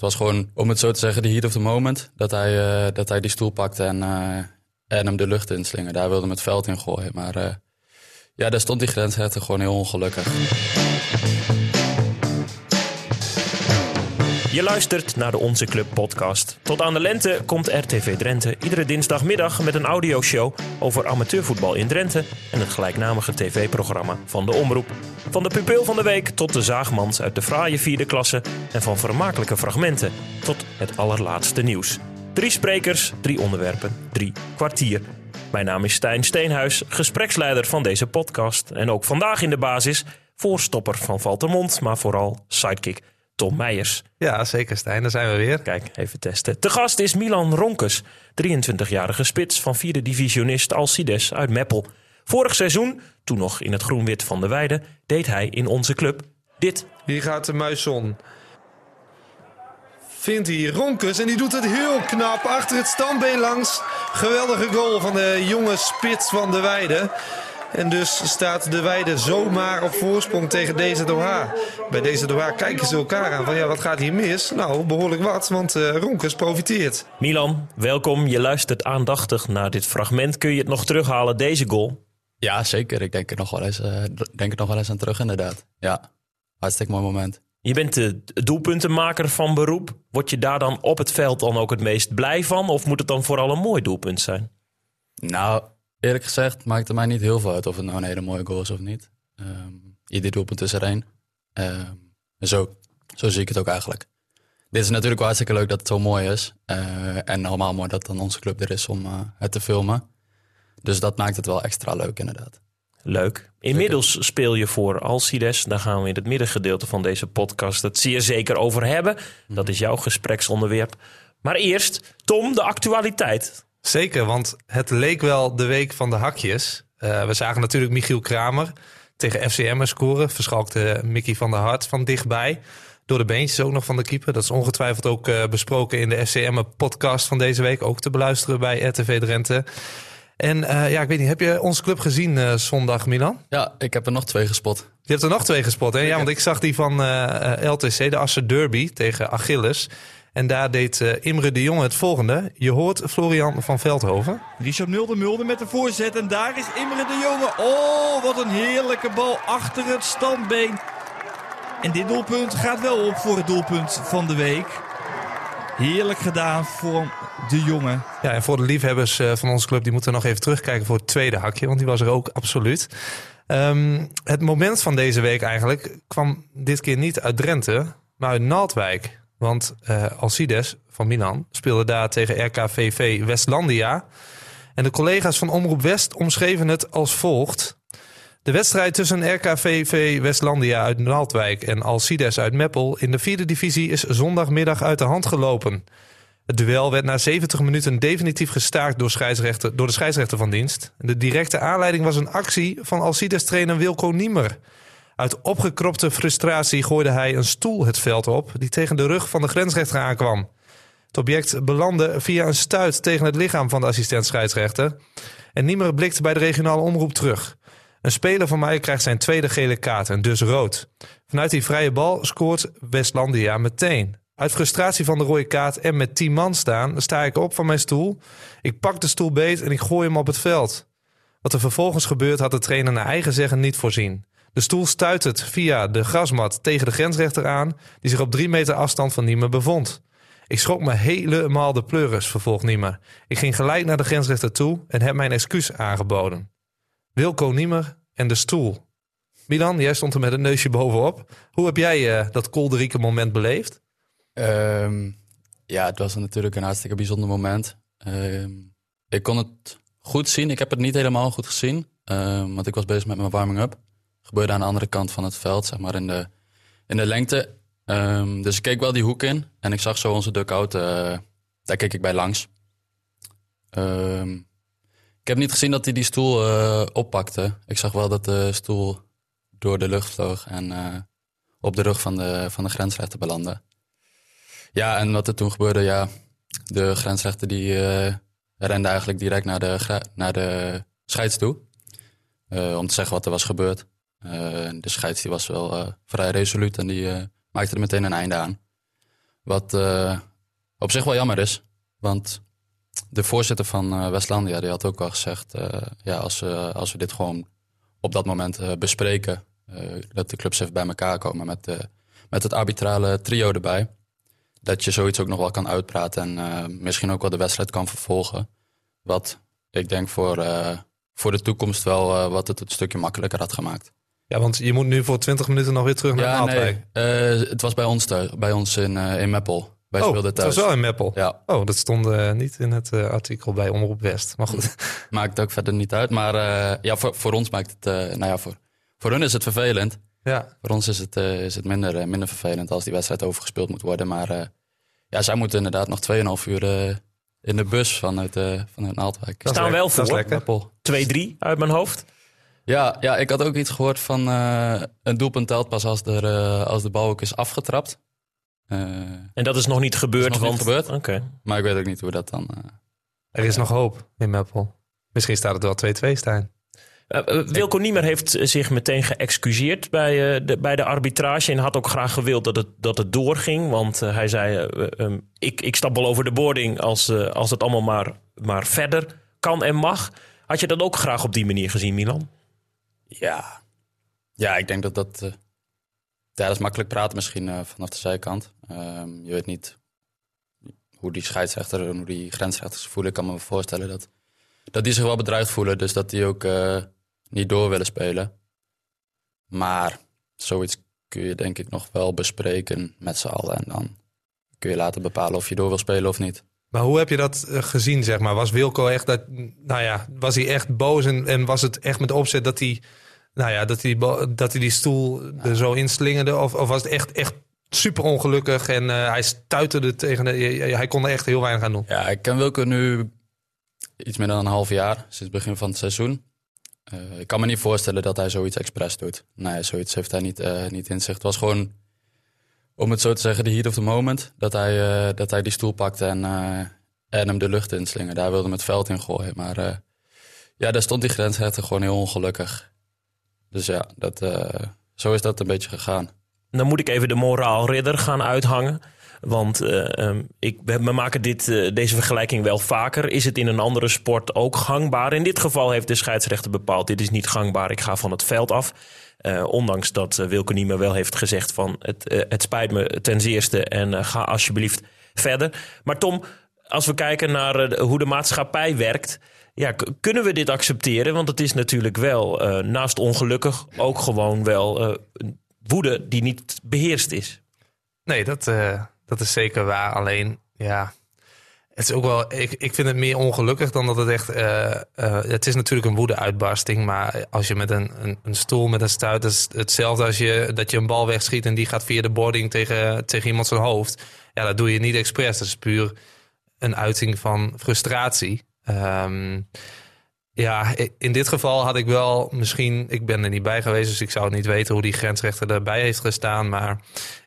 was gewoon, om het zo te zeggen, de heat of the moment. Dat hij, uh, dat hij die stoel pakte en, uh, en hem de lucht inslingen. Daar wilde hem het veld in gooien. Maar uh, ja, daar stond die grensrechter gewoon heel ongelukkig. Je luistert naar de Onze Club podcast. Tot aan de lente komt RTV Drenthe iedere dinsdagmiddag met een audioshow over amateurvoetbal in Drenthe en het gelijknamige tv-programma van de Omroep. Van de pupil van de week tot de zaagmans uit de fraaie vierde klasse en van vermakelijke fragmenten tot het allerlaatste nieuws. Drie sprekers, drie onderwerpen, drie kwartier. Mijn naam is Stijn Steenhuis, gespreksleider van deze podcast en ook vandaag in de basis voorstopper van Valtermond, maar vooral sidekick Tom Meijers. Ja, zeker Stijn, daar zijn we weer. Kijk, even testen. Te gast is Milan Ronkes, 23-jarige spits van vierde divisionist Alcides uit Meppel. Vorig seizoen, toen nog in het groen-wit van de Weide, deed hij in onze club dit. Hier gaat de muisson. Vindt hij Ronkes en die doet het heel knap achter het standbeen langs. Geweldige goal van de jonge spits van de Weide. En dus staat de Weide zomaar op voorsprong tegen deze Doha. Bij deze Doha kijken ze elkaar aan van ja, wat gaat hier mis? Nou, behoorlijk wat, want uh, Ronkers profiteert. Milan, welkom. Je luistert aandachtig naar dit fragment. Kun je het nog terughalen, deze goal? Ja, zeker. Ik denk er nog wel eens, uh, denk er nog wel eens aan terug, inderdaad. Ja, hartstikke mooi moment. Je bent de doelpuntenmaker van beroep. Word je daar dan op het veld dan ook het meest blij van? Of moet het dan vooral een mooi doelpunt zijn? Nou, eerlijk gezegd maakt het mij niet heel veel uit of het nou een hele mooie goal is of niet. Um, ieder doelpunt is er één. Um, zo, zo zie ik het ook eigenlijk. Dit is natuurlijk wel hartstikke leuk dat het zo mooi is. Uh, en allemaal mooi dat dan onze club er is om uh, het te filmen. Dus dat maakt het wel extra leuk inderdaad. Leuk. Inmiddels zeker. speel je voor Alcides. Daar gaan we in het middengedeelte van deze podcast het zeer zeker over hebben. Dat is jouw gespreksonderwerp. Maar eerst, Tom, de actualiteit. Zeker, want het leek wel de week van de hakjes. Uh, we zagen natuurlijk Michiel Kramer tegen FCM scoren. Verschalkte Mickey van der Hart van dichtbij. Door de beentjes ook nog van de keeper. Dat is ongetwijfeld ook uh, besproken in de FCM-podcast van deze week. Ook te beluisteren bij RTV Drenthe. En uh, ja, ik weet niet, heb je onze club gezien uh, zondag, Milan? Ja, ik heb er nog twee gespot. Je hebt er nog twee gespot, hè? Ja, want ik zag die van LTC, de Assen Derby tegen Achilles. En daar deed uh, Imre de Jonge het volgende. Je hoort Florian van Veldhoven. Richard Mulder, Mulder met de voorzet. En daar is Imre de Jonge. Oh, wat een heerlijke bal achter het standbeen. En dit doelpunt gaat wel op voor het doelpunt van de week. Heerlijk gedaan voor de jongen. Ja, en voor de liefhebbers uh, van onze club, die moeten nog even terugkijken voor het tweede hakje. Want die was er ook absoluut. Um, het moment van deze week eigenlijk kwam dit keer niet uit Drenthe, maar uit Naaldwijk. Want uh, Alcides van Milan speelde daar tegen RKVV Westlandia. En de collega's van Omroep West omschreven het als volgt. De wedstrijd tussen RKVV Westlandia uit Naaldwijk en Alcides uit Meppel in de vierde divisie is zondagmiddag uit de hand gelopen. Het duel werd na 70 minuten definitief gestaakt door, scheidsrechter, door de scheidsrechter van dienst. De directe aanleiding was een actie van Alcides-trainer Wilco Niemer. Uit opgekropte frustratie gooide hij een stoel het veld op die tegen de rug van de grensrechter aankwam. Het object belandde via een stuit tegen het lichaam van de assistent scheidsrechter. En Niemer blikte bij de regionale omroep terug. Een speler van mij krijgt zijn tweede gele kaart en dus rood. Vanuit die vrije bal scoort Westlandia meteen. Uit frustratie van de rode kaart en met 10 man staan, sta ik op van mijn stoel. Ik pak de stoel beet en ik gooi hem op het veld. Wat er vervolgens gebeurt had de trainer naar eigen zeggen niet voorzien. De stoel stuit het via de grasmat tegen de grensrechter aan, die zich op drie meter afstand van Niemer bevond. Ik schrok me helemaal de pleuris, vervolgt Niemer. Ik ging gelijk naar de grensrechter toe en heb mijn excuus aangeboden. Wilco Niemer en de stoel. Milan, jij stond er met een neusje bovenop. Hoe heb jij uh, dat kolderieke moment beleefd? Um, ja, het was natuurlijk een hartstikke bijzonder moment. Um, ik kon het goed zien. Ik heb het niet helemaal goed gezien. Um, want ik was bezig met mijn warming-up. Gebeurde aan de andere kant van het veld, zeg maar in de, in de lengte. dus ik keek wel die hoek in. En ik zag zo onze duck-out. Uh, daar keek ik bij langs. ik heb niet gezien dat hij die stoel uh, oppakte. Ik zag wel dat de stoel door de lucht vloog. En uh, op de rug van de, van de grensrechter belandde. Ja, en wat er toen gebeurde, ja, de grensrechter die rende eigenlijk direct naar de, naar de scheids toe. Om te zeggen wat er was gebeurd. Uh, de scheids die was wel vrij resoluut en die maakte er meteen een einde aan. Wat eh, op zich wel jammer is. Want de voorzitter van eh, Westlandia die had ook al gezegd... eh, ja, als, we als we dit gewoon op dat moment eh, bespreken... eh, dat de clubs even bij elkaar komen met, eh, met het arbitrale trio erbij... dat je zoiets ook nog wel kan uitpraten... en eh, misschien ook wel de wedstrijd kan vervolgen. Wat ik denk voor, eh, voor de toekomst wel eh, wat het een stukje makkelijker had gemaakt. Ja, want je moet nu voor 20 minuten nog weer terug naar Ja, Naaldwijk. nee. eh, het was bij ons thuis, bij ons in, eh in Meppel. Wij Oh, speelden het thuis. was wel in Meppel. Ja, Oh, dat stond eh, niet in het eh, artikel bij Omroep West. Maar goed. maakt ook verder niet uit. Maar eh, ja, voor, voor ons maakt het, eh, nou ja, voor, voor hun is het vervelend. ja. Voor ons is het, eh, is het minder, minder vervelend als die wedstrijd overgespeeld moet worden. Maar eh, ja, zij moeten inderdaad nog 2,5 uur eh, in de bus vanuit, eh vanuit Naaldwijk. Is Staan wel voor. lekker. Meppel. 2-3 uit mijn hoofd. Ja, ja, ik had ook iets gehoord van eh, een doelpunt telt pas als, er, eh, als de bal ook is afgetrapt. Eh, En dat is nog niet gebeurd. nog niet want... gebeurd. Oké. maar ik weet ook niet hoe dat dan... eh, Er is nog hoop in Meppel. Misschien staat het wel 2-2, Stijn. Eh, eh, Wilco Niemer heeft zich meteen geëxcuseerd bij, eh, de, bij de arbitrage. En had ook graag gewild dat het, dat het doorging. Want hij zei: eh, eh, ehm, ik, ik stap wel over de boarding als, als het allemaal maar, maar verder kan en mag. Had je dat ook graag op die manier gezien, Milan? Ja. Ja, ik denk dat dat... ja, dat is makkelijk praten misschien eh, vanaf de zijkant. Ehm, je weet niet hoe die scheidsrechter en hoe die grensrechters voelen. Ik kan me voorstellen dat, dat die zich wel bedreigd voelen. Dus dat die ook eh, niet door willen spelen. Maar zoiets kun je denk ik nog wel bespreken met z'n allen. En dan kun je later bepalen of je door wil spelen of niet. Maar hoe heb je dat eh, gezien, zeg maar? Was Wilco echt dat, nou ja, was hij echt boos en, was het echt met opzet dat hij, nou ja, dat hij, dat hij die stoel er zo inslingerde? Of, of was het echt, echt super ongelukkig en eh, hij stuiterde tegen de, hij kon er echt heel weinig aan doen? Ja, ik ken Wilco nu iets meer dan een half jaar, sinds het begin van het seizoen. Eh, ik kan me niet voorstellen dat hij zoiets expres doet. Nee, zoiets heeft hij niet, niet in zich. Het was gewoon, om het zo te zeggen, de heat of the moment. Dat hij, eh, dat hij die stoel pakte en, eh, en hem de lucht inslingen. Daar wilde hem het veld in gooien. Maar eh, ja, daar stond die grensrechter gewoon heel ongelukkig. Dus ja, dat, zo is dat een beetje gegaan. Dan moet ik even de moraalridder gaan uithangen. Want eh, ehm, ik, we, maken dit, deze vergelijking wel vaker. Is het in een andere sport ook gangbaar? In dit geval heeft de scheidsrechter bepaald: dit is niet gangbaar, ik ga van het veld af. Eh, ondanks dat uh, Wilke Niemer wel heeft gezegd: van het, uh, het spijt me ten zeerste en ga alsjeblieft verder. Maar Tom, als we kijken naar hoe de maatschappij werkt. Ja, kunnen we dit accepteren? Want het is natuurlijk wel naast ongelukkig ook gewoon wel woede die niet beheerst is. Nee, dat, dat is zeker waar. Alleen, ja, het is ook wel. Ik, ik vind het meer ongelukkig dan dat het echt. Uh, uh, het is natuurlijk een woede-uitbarsting. Maar als je met een, een, een, stoel met een stuit. Dat is hetzelfde als je, dat je een bal wegschiet. en die gaat via de boarding tegen, tegen iemand zijn hoofd. Ja, dat doe je niet expres. Dat is puur een uiting van frustratie. Um, ja, in dit geval had ik wel misschien. Ik ben er niet bij geweest, dus ik zou niet weten hoe die grensrechter erbij heeft gestaan. Maar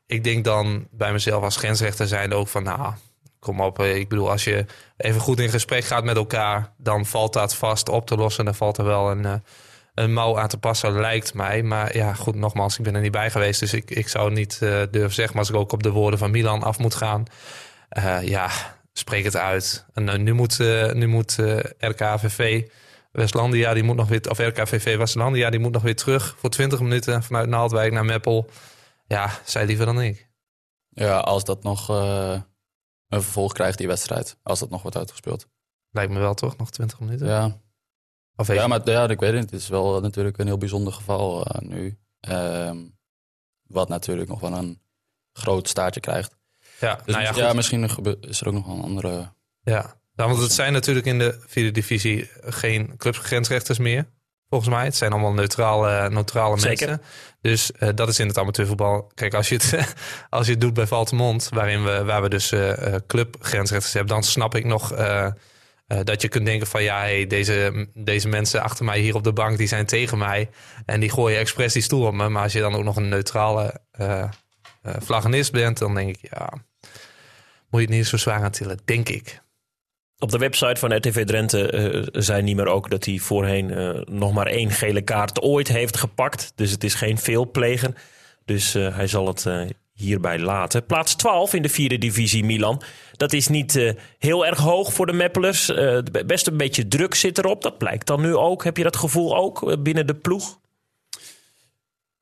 ik denk dan bij mezelf als grensrechter zijn ook van. Nou, kom op. Ik bedoel, als je even goed in gesprek gaat met elkaar, dan valt dat vast op te lossen. Dan valt er wel een, een mouw aan te passen, lijkt mij. Maar ja, goed, nogmaals, ik ben er niet bij geweest. Dus ik, ik zou niet uh, durven zeggen, maar als ik ook op de woorden van Milan af moet gaan. Ja, spreek het uit. En nu moet, nu moet RKVV. Westlandia, die moet nog weer, of RKVV Westlandia, die moet nog weer terug voor 20 minuten vanuit Naaldwijk naar Meppel. Ja, zij liever dan ik. Ja, als dat nog een vervolg krijgt, die wedstrijd. Als dat nog wordt uitgespeeld. Lijkt me wel toch, nog 20 minuten? Ja. Of ja, maar ja, ik weet het niet. Het is wel natuurlijk een heel bijzonder geval uh, nu. Um, wat natuurlijk nog wel een groot staartje krijgt. Ja, dus nou ja, ja, misschien is er ook nog wel een andere... Ja, want het zijn natuurlijk in de vierde divisie geen clubsgrensrechters meer. Volgens mij. Het zijn allemaal neutrale, neutrale Zeker. mensen. Dus uh, dat is in het amateurvoetbal. Kijk, als je het, als je het doet bij Valtemont, waarin we, waar we dus uh, clubgrensrechters hebben, dan snap ik nog uh, dat je kunt denken van ja, hey, deze, deze mensen achter mij hier op de bank, die zijn tegen mij. En die gooien expres die stoel op me. Maar als je dan ook nog een neutrale vlaggenist bent, dan denk ik ja, moet je het niet zo zwaar aan tillen, denk ik. Op de website van RTV Drenthe uh, zei Niemer ook dat hij voorheen uh, nog maar één gele kaart ooit heeft gepakt. Dus het is geen veelplegen. Dus uh, hij zal het hierbij laten. Plaats 12 in de vierde divisie Milan. Dat is niet heel erg hoog voor de Meppelers. Best een beetje druk zit erop. Dat blijkt dan nu ook. Heb je dat gevoel ook binnen de ploeg?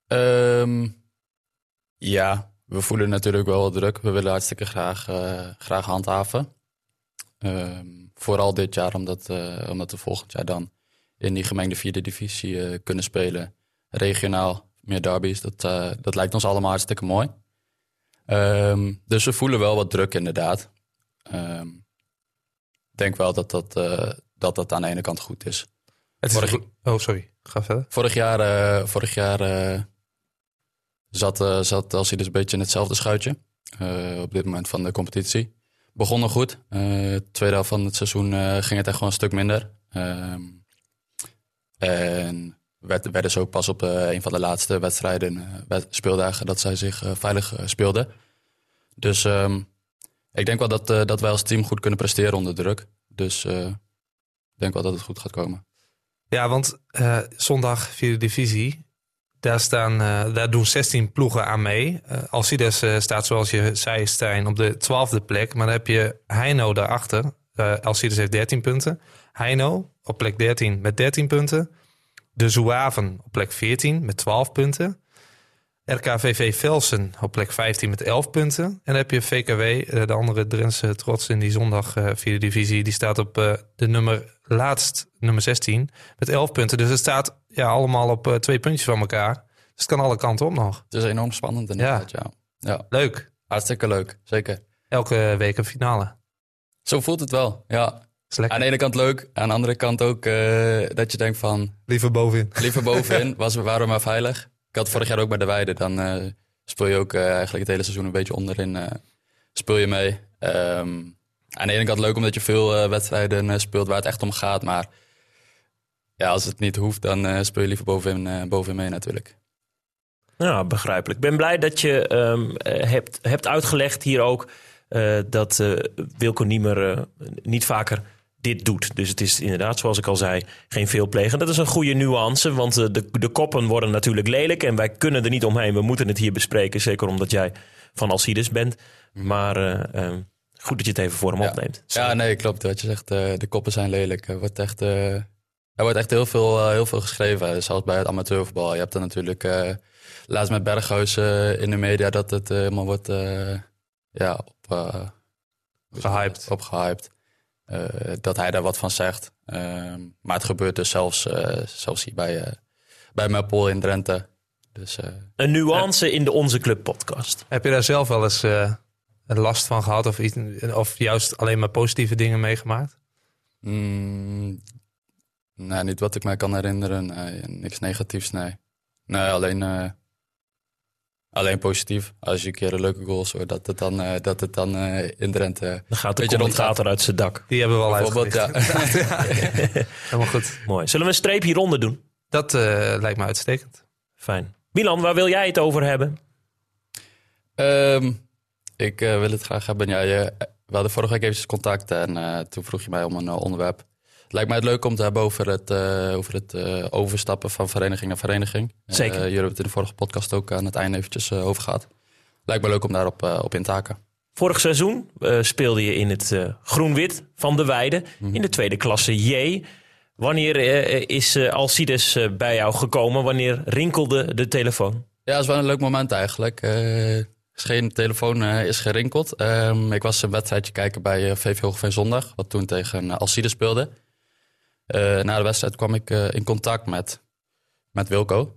Um, ja, we voelen natuurlijk wel druk. We willen hartstikke graag, graag handhaven. Um, vooral dit jaar, omdat, omdat we volgend jaar dan in die gemengde vierde divisie kunnen spelen. Regionaal, meer derbies. Dat, dat lijkt ons allemaal hartstikke mooi. Um, dus we voelen wel wat druk inderdaad. Um, ik denk wel dat dat, uh, dat dat aan de ene kant goed is. Het is vorig, oh, sorry. Ga verder. Vorig jaar, uh, vorig jaar uh, zat, zat Elsie dus een beetje in hetzelfde schuitje. op dit moment van de competitie. Begonnen goed. tweede helft van het seizoen ging het echt gewoon een stuk minder. Um, en werd, werden ze ook pas op uh, een van de laatste wedstrijden, uh, speeldagen, dat zij zich uh, veilig speelden. Dus um, ik denk wel dat, dat wij als team goed kunnen presteren onder druk. Dus ik denk wel dat het goed gaat komen. Ja, want zondag vierde divisie, daar, staan, daar doen 16 ploegen aan mee. Alcides staat zoals je zei, Stijn, op de twaalfde plek. Maar dan heb je Heino daarachter. Alcides heeft 13 punten. Heino op plek 13 met 13 punten. De Zouaven op plek 14 met 12 punten. RKVV Velsen op plek 15 met 11 punten. En dan heb je VKW, eh, de andere Drentse trots in die zondag vierde divisie. Die staat op de nummer laatst, nummer 16, met 11 punten. Dus het staat ja, allemaal op uh, twee puntjes van elkaar. Dus het kan alle kanten op nog. Het is enorm spannend inderdaad, ja. ja. ja. Leuk. Hartstikke leuk, zeker. Elke week een finale. Zo voelt het wel, ja. Aan de ene kant leuk, aan de andere kant ook uh, dat je denkt van... Liever bovenin. Liever bovenin, was, waren we maar veilig. Ik had vorig jaar ook bij de Weide, dan uh, speel je ook eigenlijk het hele seizoen een beetje onderin. speel je mee. Um, aan de ene kant leuk omdat je veel wedstrijden speelt waar het echt om gaat. Maar ja, als het niet hoeft, dan speel je liever bovenin, bovenin mee natuurlijk. Ja, begrijpelijk. Ik ben blij dat je um, hebt, hebt uitgelegd hier ook... dat Wilco Niemer niet vaker dit doet. Dus het is inderdaad, zoals ik al zei, geen veelplegen. Dat is een goede nuance, want eh, de, de koppen worden natuurlijk lelijk en wij kunnen er niet omheen. We moeten het hier bespreken, zeker omdat jij van Alcides bent. Maar uh, uh, goed dat je het even voor hem ja. opneemt. Ja, nee, klopt. Wat je zegt, uh, de koppen zijn lelijk. Er wordt echt, er wordt echt heel, veel, heel veel geschreven, zelfs bij het amateurvoetbal. Je hebt er natuurlijk laatst met Berghuis in de media dat het helemaal wordt ja, op, gehyped. op gehyped. Uh, dat hij daar wat van zegt. Uh, maar het gebeurt dus zelfs, uh, zelfs hier bij, uh, bij Meppel in Drenthe. Dus, een nuance in de Onze Club podcast. Heb je daar zelf wel eens last van gehad of, iets, of juist alleen maar positieve dingen meegemaakt? Mm, nee, niet wat ik mij kan herinneren. Nee, niks negatiefs, nee. Nee, alleen Alleen positief. Als je een keer een leuke goal hoort, dat het dan, uh, dat het dan uh, in Drenthe... Dan gaat de commentator uit zijn dak. Die hebben we al uitgelicht. Ja. ja. Helemaal goed. Mooi. Zullen we een streep hieronder doen? Dat uh, lijkt me uitstekend. Fijn. Milan, waar wil jij het over hebben? Um, ik wil het graag hebben. Ja, je, we hadden vorige week eventjes contact en toen vroeg je mij om een onderwerp. Het lijkt mij het leuk om te hebben over het, over het overstappen van vereniging naar vereniging. Zeker. Jullie hebben het in de vorige podcast ook aan het einde eventjes over gehad. Lijkt me leuk om daarop op in te haken. Vorig seizoen speelde je in het groen-wit van de Weide. Mm-hmm. In de tweede klasse J. Wanneer is Alcides bij jou gekomen? Wanneer rinkelde de telefoon? Ja, dat is wel een leuk moment eigenlijk. Geen telefoon is gerinkeld. Um, ik was een wedstrijdje kijken bij VV Hoogeveen Zondag. Wat toen tegen Alcides speelde. Uh, na de wedstrijd kwam ik in contact met, met Wilco.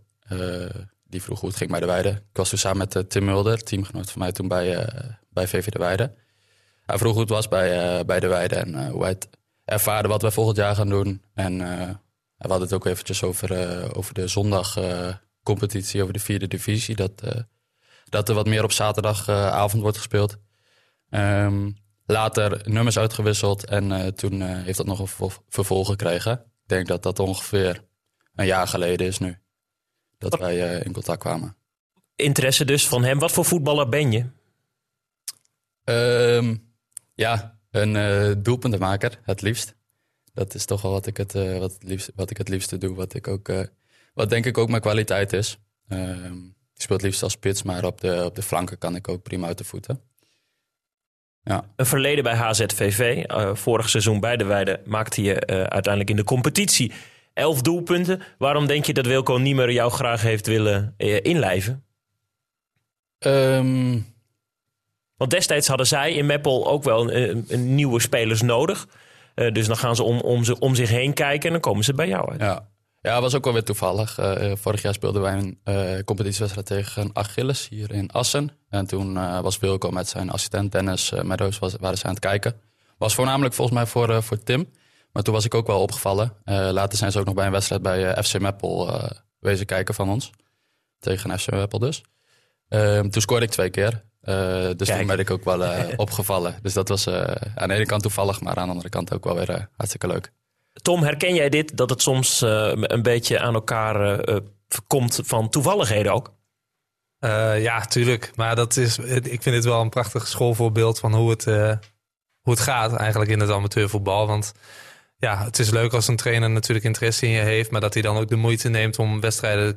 Die vroeg hoe het ging bij de Weide. Ik was toen samen met Tim Mulder, teamgenoot van mij toen bij, bij VV de Weide. Hij vroeg hoe het was bij, bij de Weide en hoe hij het ervaarde wat we volgend jaar gaan doen. En we hadden het ook eventjes over, over de zondagcompetitie, over de vierde divisie. Dat, dat er wat meer op zaterdagavond wordt gespeeld. Um, Later nummers uitgewisseld en uh, toen uh, heeft dat nog een vervolg gekregen. Ik denk dat dat ongeveer een jaar geleden is nu. Dat wij uh, in contact kwamen. Interesse dus van hem. Wat voor voetballer ben je? Um, ja, een doelpuntenmaker, het liefst. Dat is toch wel wat ik het, wat het, liefst, wat ik het liefste doe. Wat, ik ook, wat denk ik ook mijn kwaliteit is. Um, ik ik speel het liefst als spits, maar op de, op de flanken kan ik ook prima uit de voeten. Ja. Een verleden bij HZVV. Uh, vorig seizoen bij de Weide maakte je uh, uiteindelijk in de competitie elf doelpunten. Waarom denk je dat Wilco Niemer jou graag heeft willen uh, inlijven? Um... Want destijds hadden zij in Meppel ook wel een, een nieuwe spelers nodig. dus dan gaan ze om, om, ze, om zich heen kijken en dan komen ze bij jou uit. Ja, ja, was ook wel weer toevallig. Uh, vorig jaar speelden wij een uh, competitiewedstrijd tegen Achilles hier in Assen. En toen uh, was Wilco met zijn assistent Dennis Meadows was, waren ze aan het kijken. Was voornamelijk volgens mij voor, voor Tim. Maar toen was ik ook wel opgevallen. later zijn ze ook nog bij een wedstrijd bij FC Meppel wezen kijken van ons. Tegen FC Meppel dus. Ehm, toen scoorde ik twee keer. dus Kijk. toen ben ik ook wel opgevallen. Dus dat was aan de ene kant toevallig, maar aan de andere kant ook wel weer hartstikke leuk. Tom, herken jij dit? Dat het soms uh, een beetje aan elkaar uh, komt van toevalligheden ook? Ja, tuurlijk. Maar dat is, ik vind dit wel een prachtig schoolvoorbeeld van hoe het, hoe het gaat eigenlijk in het amateurvoetbal. Want ja, het is leuk als een trainer natuurlijk interesse in je heeft, maar dat hij dan ook de moeite neemt om wedstrijden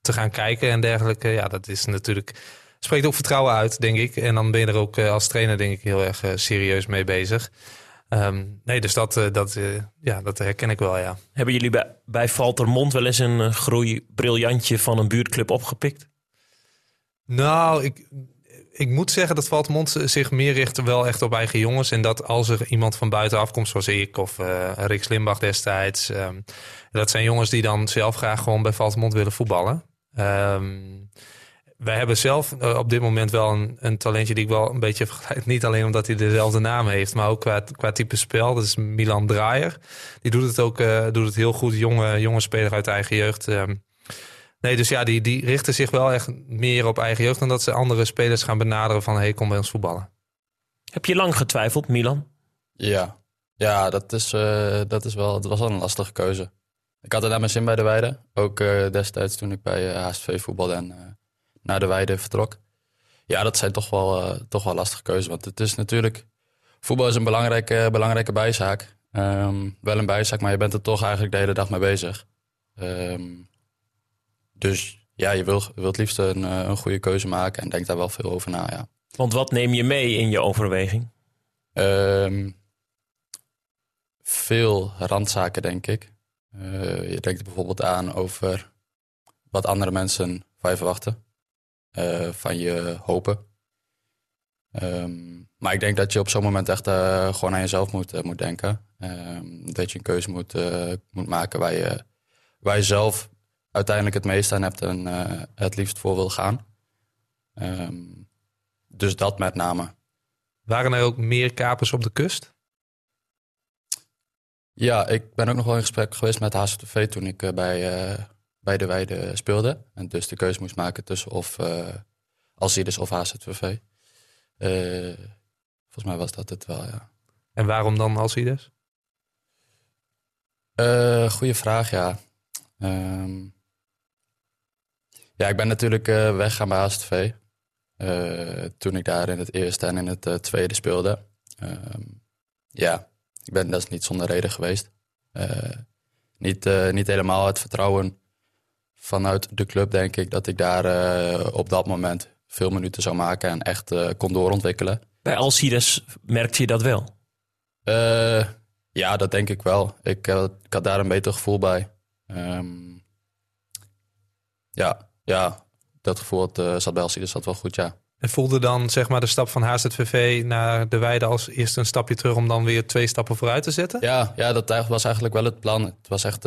te gaan kijken en dergelijke. Ja, dat is natuurlijk spreekt ook vertrouwen uit, denk ik. En dan ben je er ook als trainer, denk ik, heel erg serieus mee bezig. Um, nee, dus dat, uh, dat, uh, ja, dat herken ik wel, ja. Hebben jullie bij, bij Valtermond wel eens een uh, groeibriljantje van een buurtclub opgepikt? Nou, ik, ik moet zeggen dat Valtermond zich meer richt wel echt op eigen jongens. En dat als er iemand van buitenaf komt, zoals ik of Rick Slimbach destijds... Um, dat zijn jongens die dan zelf graag gewoon bij Valtermond willen voetballen. Um, wij hebben zelf uh, op dit moment wel een, een, talentje die ik wel een beetje vergelijk. Niet alleen omdat hij dezelfde naam heeft, maar ook qua, qua type spel. Dat is Milan Draaier. Die doet het ook uh, doet het heel goed. Jonge, jonge speler uit eigen jeugd. Um, nee, dus ja, die, die richten zich wel echt meer op eigen jeugd... dan dat ze andere spelers gaan benaderen van... hey, kom bij ons voetballen. Heb je lang getwijfeld, Milan? Ja, ja dat, is, uh, dat, is wel, dat was wel een lastige keuze. Ik had er naar mijn zin bij de Weide. Ook destijds toen ik bij HSV voetbalde en naar de weide vertrok. Ja, dat zijn toch wel, uh, toch wel lastige keuzes. Want het is natuurlijk. Voetbal is een belangrijke, belangrijke bijzaak. Um, wel een bijzaak, maar je bent er toch eigenlijk de hele dag mee bezig. Um, dus ja, je wil, wilt liefst een, eh, een goede keuze maken en denkt daar wel veel over na. Ja. Want wat neem je mee in je overweging? Um, veel randzaken, denk ik. Uh, je denkt bijvoorbeeld aan over wat andere mensen van je verwachten. Uh, van je hopen. Um, maar ik denk dat je op zo'n moment echt uh, gewoon aan jezelf moet, uh, moet denken. Um, dat je een keuze moet, moet maken waar je, waar je zelf uiteindelijk het meest aan hebt en het liefst voor wil gaan. Um, dus dat met name. Waren er ook meer kapers op de kust? Ja, ik ben ook nog wel in gesprek geweest met HZTV toen ik bij bij de Weide speelde. En dus de keuze moest maken tussen of uh, Alcides of HZVV. Uh, volgens mij was dat het wel, ja. En waarom dan Alcides? Uh, goeie vraag, ja. Um, ja, ik ben natuurlijk uh, weggegaan bij HZV. Uh, toen ik daar in het eerste en in het tweede speelde. Um, ja, ik ben, dat is niet zonder reden geweest. niet, niet helemaal het vertrouwen vanuit de club denk ik dat ik daar uh, op dat moment veel minuten zou maken en echt uh, kon doorontwikkelen. Bij Alcides merkte je dat wel? Uh, ja, dat denk ik wel. Ik, ik, had daar een beter gevoel bij. Um, ja, ja, dat gevoel had, zat bij Alcides zat wel goed, ja. En voelde dan zeg maar de stap van HZVV naar de Weide als eerst een stapje terug om dan weer twee stappen vooruit te zetten? Ja, ja dat was eigenlijk wel het plan. Het was echt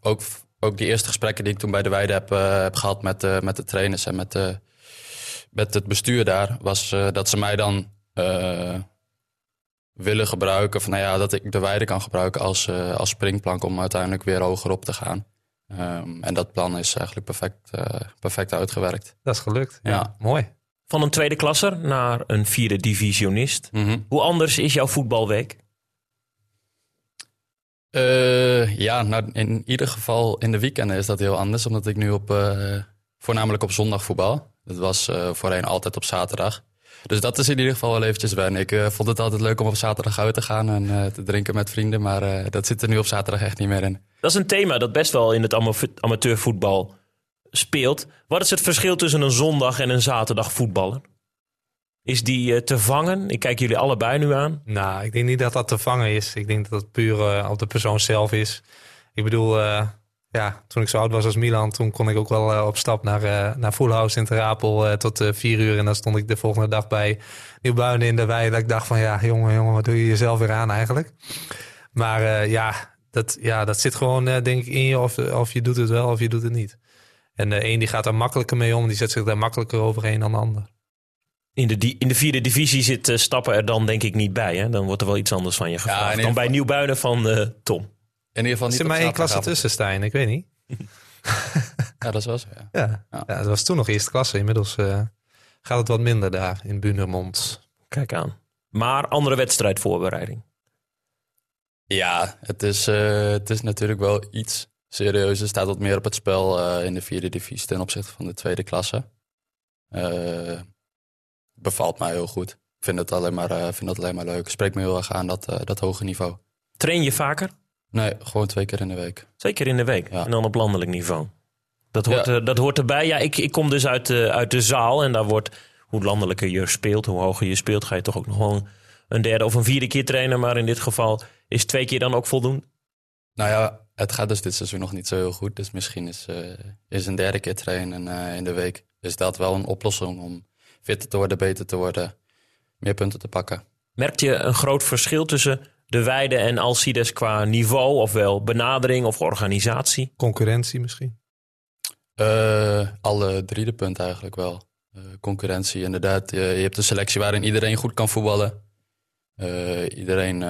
ook ook die eerste gesprekken die ik toen bij de Weide heb, uh, heb gehad met, uh, met de trainers en met, uh, met het bestuur daar, was dat ze mij dan willen gebruiken. Van, nou ja, dat ik de Weide kan gebruiken als, als springplank om uiteindelijk weer hoger op te gaan. Um, en dat plan is eigenlijk perfect, perfect uitgewerkt. Dat is gelukt. Ja, ja. mooi. Van een tweede klasser naar een vierde divisionist. Mm -hmm. Hoe anders is jouw voetbalweek? Uh, ja, nou, in ieder geval in de weekenden is dat heel anders. Omdat ik nu op, uh, voornamelijk op zondag voetbal. Dat was uh, voorheen altijd op zaterdag. Dus dat is in ieder geval wel eventjes wennen. Ik vond het altijd leuk om op zaterdag uit te gaan en te drinken met vrienden. Maar dat zit er nu op zaterdag echt niet meer in. Dat is een thema dat best wel in het amateurvoetbal speelt. Wat is het verschil tussen een zondag en een zaterdag voetballer? Is die eh, te vangen? Ik kijk jullie allebei nu aan. Nou, ik denk niet dat dat te vangen is. Ik denk dat het puur uh, op de persoon zelf is. Ik bedoel, uh, ja, toen ik zo oud was als Milan, toen kon ik ook wel op stap naar, naar Full in Terapel tot vier uur. En dan stond ik de volgende dag bij Nieuwbuinen in de wei. Dat ik dacht van, ja, jongen, jongen, wat doe je jezelf weer aan eigenlijk? Maar ja, dat, ja, dat zit gewoon denk ik in je of, of je doet het wel of je doet het niet. En de een die gaat er makkelijker mee om, die zet zich daar makkelijker overheen dan de ander. In de, in de vierde divisie zit uh, Stappen er dan denk ik niet bij. Hè? Dan wordt er wel iets anders van je gevraagd. Ja, dan bij Nieuwbuinen van uh, Tom. In ieder geval niet er maar één klasse tussen, Stijn. Ik weet niet. ja, dat was ja. Ja, ja. dat was toen nog eerste klasse. Inmiddels uh, gaat het wat minder daar in Bunermond. Kijk aan. Maar andere wedstrijdvoorbereiding. Ja, het is, het is natuurlijk wel iets serieuzer. staat wat meer op het spel in de vierde divisie ten opzichte van de tweede klasse bevalt mij heel goed. Ik vind het alleen maar, uh, vind het alleen maar leuk. Spreekt me heel erg aan dat, uh, dat hoge niveau. Train je vaker? Nee, gewoon twee keer in de week. Twee keer in de week? En dan op landelijk niveau? Dat hoort, ja. dat hoort erbij. Ja, ik, ik kom dus uit de, uit de zaal en daar wordt, hoe landelijker je speelt, hoe hoger je speelt, ga je toch ook nog wel een derde of een vierde keer trainen. Maar in dit geval is twee keer dan ook voldoende? Nou ja, het gaat dus dit seizoen nog niet zo heel goed. Dus misschien is, is een derde keer trainen in de week. Is dat wel een oplossing om fitter te worden, beter te worden, meer punten te pakken. Merkt je een groot verschil tussen de Weide en Alcides qua niveau, ofwel benadering of organisatie? Concurrentie misschien? Uh, alle drie de punten eigenlijk wel. Uh, concurrentie, inderdaad. Je, je, hebt een selectie waarin iedereen goed kan voetballen. Uh, iedereen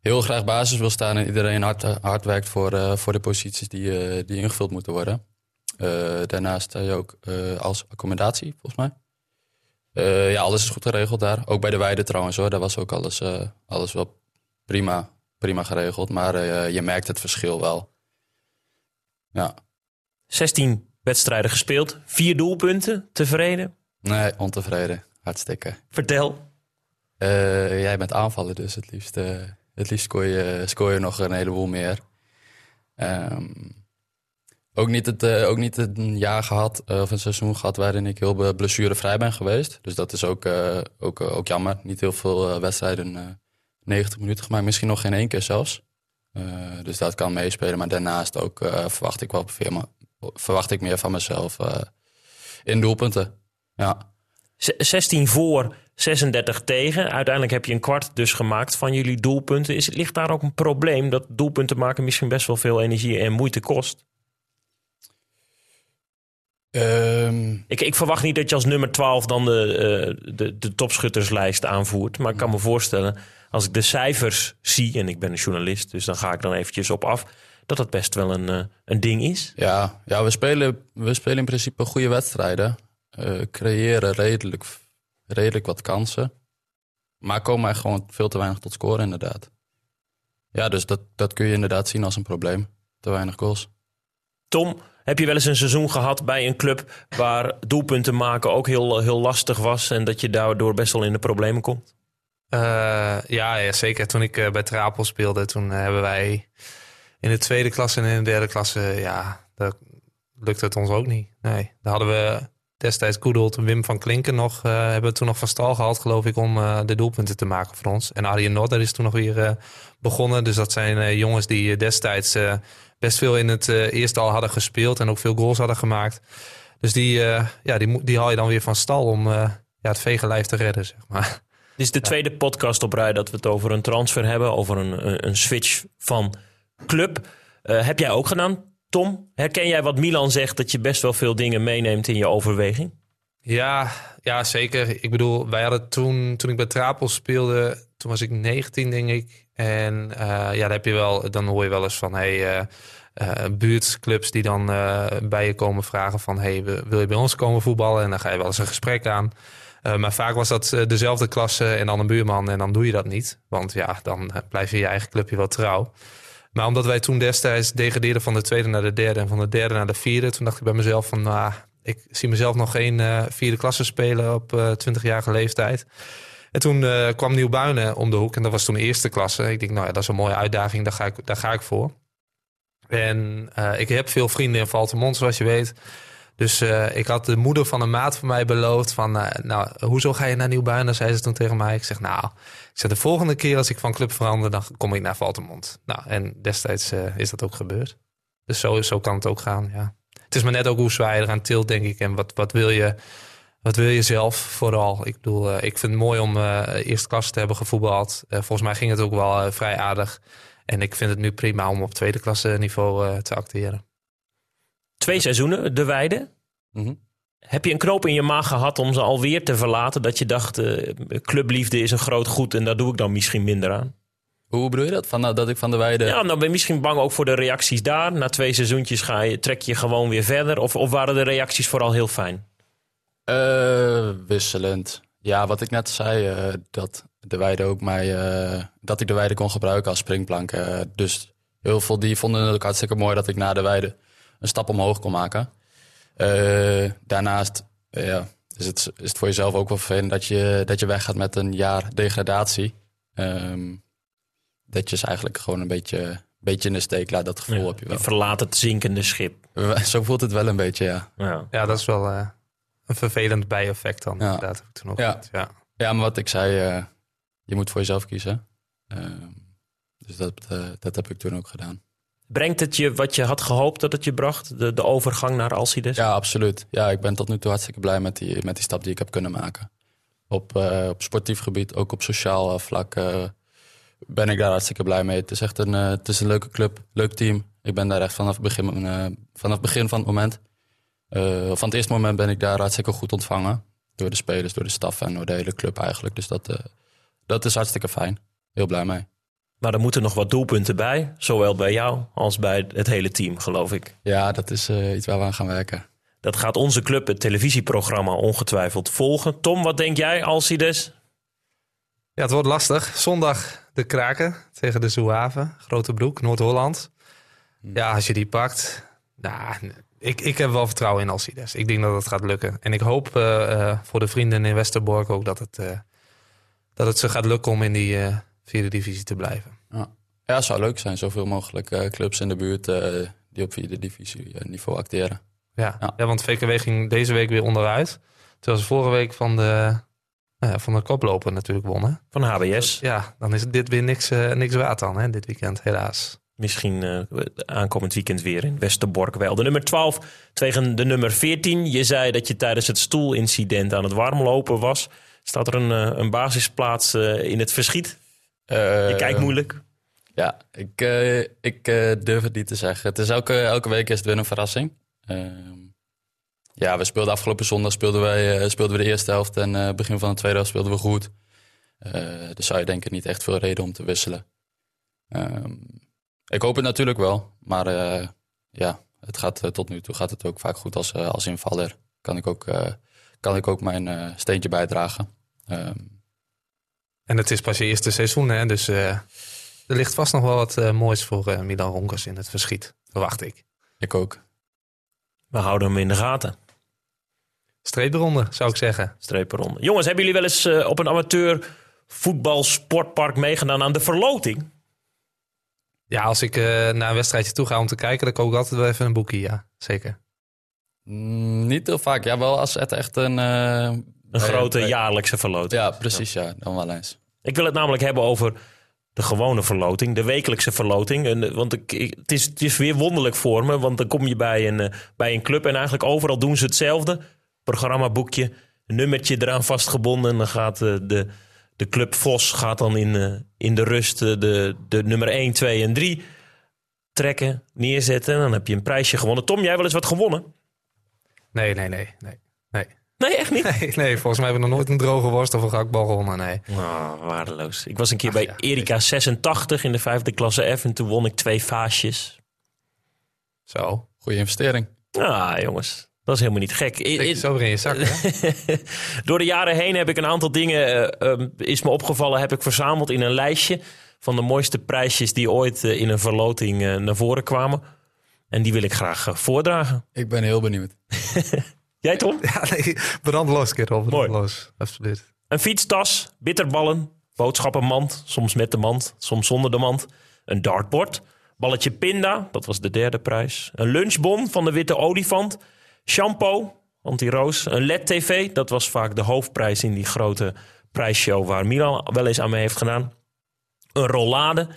heel graag basis wil staan en iedereen hard, hard werkt voor, voor de posities die, die ingevuld moeten worden. daarnaast sta je ook als accommodatie, volgens mij. Uh, ja, alles is goed geregeld daar. Ook bij de weide trouwens hoor. Daar was ook alles, uh, alles wel prima, prima geregeld. Maar uh, je merkt het verschil wel. Ja. 16 wedstrijden gespeeld. Vier doelpunten. Tevreden? Nee, ontevreden. Hartstikke. Vertel. jij bent aanvallen dus het liefst. het liefst scoor je, scoor je nog een heleboel meer. Um, ook niet, het, uh, ook niet een jaar gehad, uh, of een seizoen gehad waarin ik heel blessurevrij ben geweest. Dus dat is ook, uh, ook, ook jammer. Niet heel veel wedstrijden 90 minuten gemaakt, misschien nog geen één keer zelfs. dus dat kan meespelen. Maar daarnaast ook verwacht ik wel verwacht ik meer van mezelf in doelpunten. Ja. 16 voor, 36 tegen. Uiteindelijk heb je een kwart dus gemaakt van jullie doelpunten. Is, ligt daar ook een probleem dat doelpunten maken misschien best wel veel energie en moeite kost? Um, ik, ik, verwacht niet dat je als nummer 12 dan de, uh, de, de topschutterslijst aanvoert. Maar ik kan me voorstellen, als ik de cijfers zie, en ik ben een journalist, dus dan ga ik dan eventjes op af, dat dat best wel een, uh, een ding is. Ja, ja we, spelen, we spelen in principe goede wedstrijden. Uh, creëren redelijk, redelijk wat kansen. Maar komen er gewoon veel te weinig tot scoren, inderdaad. Ja, dus dat, dat kun je inderdaad zien als een probleem. Te weinig goals. Tom, heb je wel eens een seizoen gehad bij een club waar doelpunten maken ook heel, heel lastig was en dat je daardoor best wel in de problemen komt? Uh, ja, ja, zeker. Toen ik uh, bij Trapel speelde, toen uh, hebben wij in de tweede klasse en in de derde klasse, ja, dat lukte het ons ook niet. Nee, daar hadden we destijds Goedelt en Wim van Klinken nog, hebben we toen nog van stal gehaald, geloof ik, om de doelpunten te maken voor ons. En Arjen Nodder is toen nog weer begonnen. Dus dat zijn jongens die destijds best veel in het uh, eerste al hadden gespeeld en ook veel goals hadden gemaakt. Dus die, uh, ja, die, die haal je dan weer van stal om uh, ja, het vegenlijf te redden, zeg maar. Dit is de tweede podcast op rij dat we het over een transfer hebben, over een, een switch van club. heb jij ook gedaan, Tom? Herken jij wat Milan zegt, dat je best wel veel dingen meeneemt in je overweging? Ja, ja, zeker. Ik bedoel, wij hadden toen, toen ik bij Trapel speelde, toen was ik 19, denk ik. En uh, ja, dan heb je wel, dan hoor je wel eens van, hey, uh, uh, buurtclubs die dan bij je komen vragen van, hey, wil je bij ons komen voetballen? En dan ga je wel eens een gesprek aan. maar vaak was dat dezelfde klasse en dan een buurman en dan doe je dat niet. Want ja, dan blijf je je eigen clubje wel trouw. Maar omdat wij toen destijds degradeerden van de tweede naar de derde en van de derde naar de vierde, toen dacht ik bij mezelf van, nou, ik zie mezelf nog geen vierde klasse spelen op 20-jarige leeftijd. En toen uh, kwam Nieuwbuinen om de hoek en dat was toen eerste klasse. Ik denk, nou ja, dat is een mooie uitdaging, daar ga ik, daar ga ik voor. En eh, ik heb veel vrienden in Valtemont, zoals je weet. Dus eh, ik had de moeder van een maat van mij beloofd van... eh, nou, hoezo ga je naar Nieuwbuin? Dan zei ze toen tegen mij. Ik zeg, nou, ik zeg, de volgende keer als ik van club verander... dan kom ik naar Valtemont. Nou, en destijds eh, is dat ook gebeurd. Dus zo, zo kan het ook gaan, ja. Het is maar net ook hoe zwaar je eraan tilt, denk ik. En wat, wat wil je... Wat wil je zelf vooral? Ik bedoel, eh, ik vind het mooi om eh eerste klasse te hebben gevoetbald. Eh, volgens mij ging het ook wel vrij aardig. En ik vind het nu prima om op tweede klasse niveau te acteren. Twee seizoenen, de Weide. Mhm. Heb je een knoop in je maag gehad om ze alweer te verlaten? Dat je dacht, clubliefde is een groot goed en daar doe ik dan misschien minder aan. Hoe bedoel je dat? Van, nou, dat ik van de weide... Ja, dan ben je misschien bang ook voor de reacties daar. Na twee seizoentjes ga je, trek je gewoon weer verder. Of, of waren de reacties vooral heel fijn? Eh, wisselend. Ja, wat ik net zei, eh, dat de weide ook mij, eh, dat ik de weide kon gebruiken als springplank. Eh, dus heel veel die vonden het ook hartstikke mooi dat ik na de weide een stap omhoog kon maken. Eh, daarnaast ja, is, het, is het voor jezelf ook wel vervelend dat je, dat je weggaat met een jaar degradatie. Ehm, dat je ze eigenlijk gewoon een beetje, beetje in de steek laat. Dat gevoel heb je Je wel. verlaat het zinkende schip. Zo voelt het wel een beetje, ja. Ja. Ja, dat is wel eh, een vervelend bijeffect dan. Ja. Inderdaad, heb ik toen ook Ja. ja. Ja, maar wat ik zei, eh, je moet voor jezelf kiezen. Ehm, dus dat, eh, dat heb ik toen ook gedaan. Brengt het je wat je had gehoopt dat het je bracht? De, de overgang naar Alcides? Ja, absoluut. Ja, ik ben tot nu toe hartstikke blij met die, met die stap die ik heb kunnen maken. Op, eh, op sportief gebied, ook op sociaal vlak, eh, ben ik daar hartstikke blij mee. Het is echt een, eh, het is een leuke club, leuk team. Ik ben daar echt vanaf het begin, eh, vanaf begin van het moment. eh, van het eerste moment ben ik daar hartstikke goed ontvangen. Door de spelers, door de staf en door de hele club eigenlijk. Dus dat, eh, dat is hartstikke fijn. Heel blij mee. Maar er moeten nog wat doelpunten bij. Zowel bij jou als bij het hele team, geloof ik. Ja, dat is eh, iets waar we aan gaan werken. Dat gaat onze club, het televisieprogramma, ongetwijfeld volgen. Tom, wat denk jij, Alcides? Ja, het wordt lastig. Zondag de Kraken tegen de Zouave. Grote Broek, Noord-Holland. Ja, als je die pakt. Nou, ik, ik heb wel vertrouwen in Alcides. Ik denk dat het gaat lukken. En ik hoop eh, eh, voor de vrienden in Westerbork ook dat het, eh, dat het ze gaat lukken om in die vierde divisie te blijven. Ja, ja het zou leuk zijn. Zoveel mogelijk clubs in de buurt die op vierde divisie niveau acteren. Ja, ja. Ja. want VKW ging deze week weer onderuit. Terwijl ze vorige week van de, eh, van de koploper natuurlijk wonnen. Van HBS. Ja, dan is het dit weer niks, eh, niks waard dan, hè, dit weekend, helaas. Misschien eh, aankomend weekend weer in Westerbork wel. De nummer 12 tegen de nummer 14. Je zei dat je tijdens het stoelincident aan het warmlopen was. Staat er een, een basisplaats eh, in het verschiet? Je kijkt moeilijk. Ja, ik, eh, ik eh, durf het niet te zeggen. Het is elke, elke week is het weer een verrassing. Ehm, ja, we speelden afgelopen zondag speelden wij, eh, speelden we de eerste helft en eh, begin van de tweede helft speelden we goed. Eh, dus zou je denk ik niet echt veel reden om te wisselen. Ehm, ik hoop het natuurlijk wel, maar eh, ja, het gaat, tot nu toe gaat het ook vaak goed als, als invaller. Kan ik ook, eh, kan ik ook mijn eh, steentje bijdragen. Ehm, En het is pas je eerste seizoen, hè, dus eh, er ligt vast nog wel wat eh, moois voor eh, Milan Ronkers in het verschiet. Verwacht ik. ik ook. We houden hem in de gaten. Streepronde, zou ik zeggen. Strepenronde. Jongens, hebben jullie wel eens eh, op een amateur voetbalsportpark meegedaan aan de verloting? Ja, als ik eh, naar een wedstrijdje toe ga om te kijken, dan koop ik altijd wel even een boekje, ja. Zeker. Mm, niet heel vaak. Ja, wel als het echt een... eh, Een grote bij- jaarlijkse verloting. Ja, precies. Ja, dan wel eens. Ik wil het namelijk hebben over de gewone verloting, de wekelijkse verloting. En, want ik, ik- het, is, het is weer wonderlijk voor me, want dan kom je bij een, bij een club en eigenlijk overal doen ze hetzelfde. Programmaboekje, een nummertje eraan vastgebonden. En dan gaat eh, de, de club Vos gaat dan in, eh, in de rust eh, de, de nummer 1, 2 en 3 trekken, neerzetten. En dan heb je een prijsje gewonnen. Tom, jij wel eens wat gewonnen? Nee, nee, nee. Nee, nee. Nee, echt niet? nee, nee volgens mij heb ik nog nooit een droge worst of een gakbal gewonnen. Nee. Ah, waardeloos. Ik was een keer Ach, bij ja. Erika 86 in de vijfde klasse F en toen won ik twee vaasjes. Zo. Goede investering. Ah, jongens. Dat is helemaal niet gek. I- Steek je i- zo weer in je zak, hè? Door de jaren heen heb ik een aantal dingen, eh, ehm, is me opgevallen, heb ik verzameld in een lijstje van de mooiste prijsjes die ooit eh, in een verloting eh, naar voren kwamen. En die wil ik graag voordragen. Ik ben heel benieuwd. Jij Tom? ja, nee. Brandloos, kerel. Mooi. Brandloos. Absoluut. Een fietstas, bitterballen, boodschappenmand, soms met de mand, soms zonder de mand. Een dartbord, Balletje pinda, dat was de derde prijs. Een lunchbon van de Witte Olifant. Shampoo, anti-roos. Een LED-tv, dat was vaak de hoofdprijs in die grote prijsshow... waar Milan wel eens aan mee heeft gedaan. Een rollade,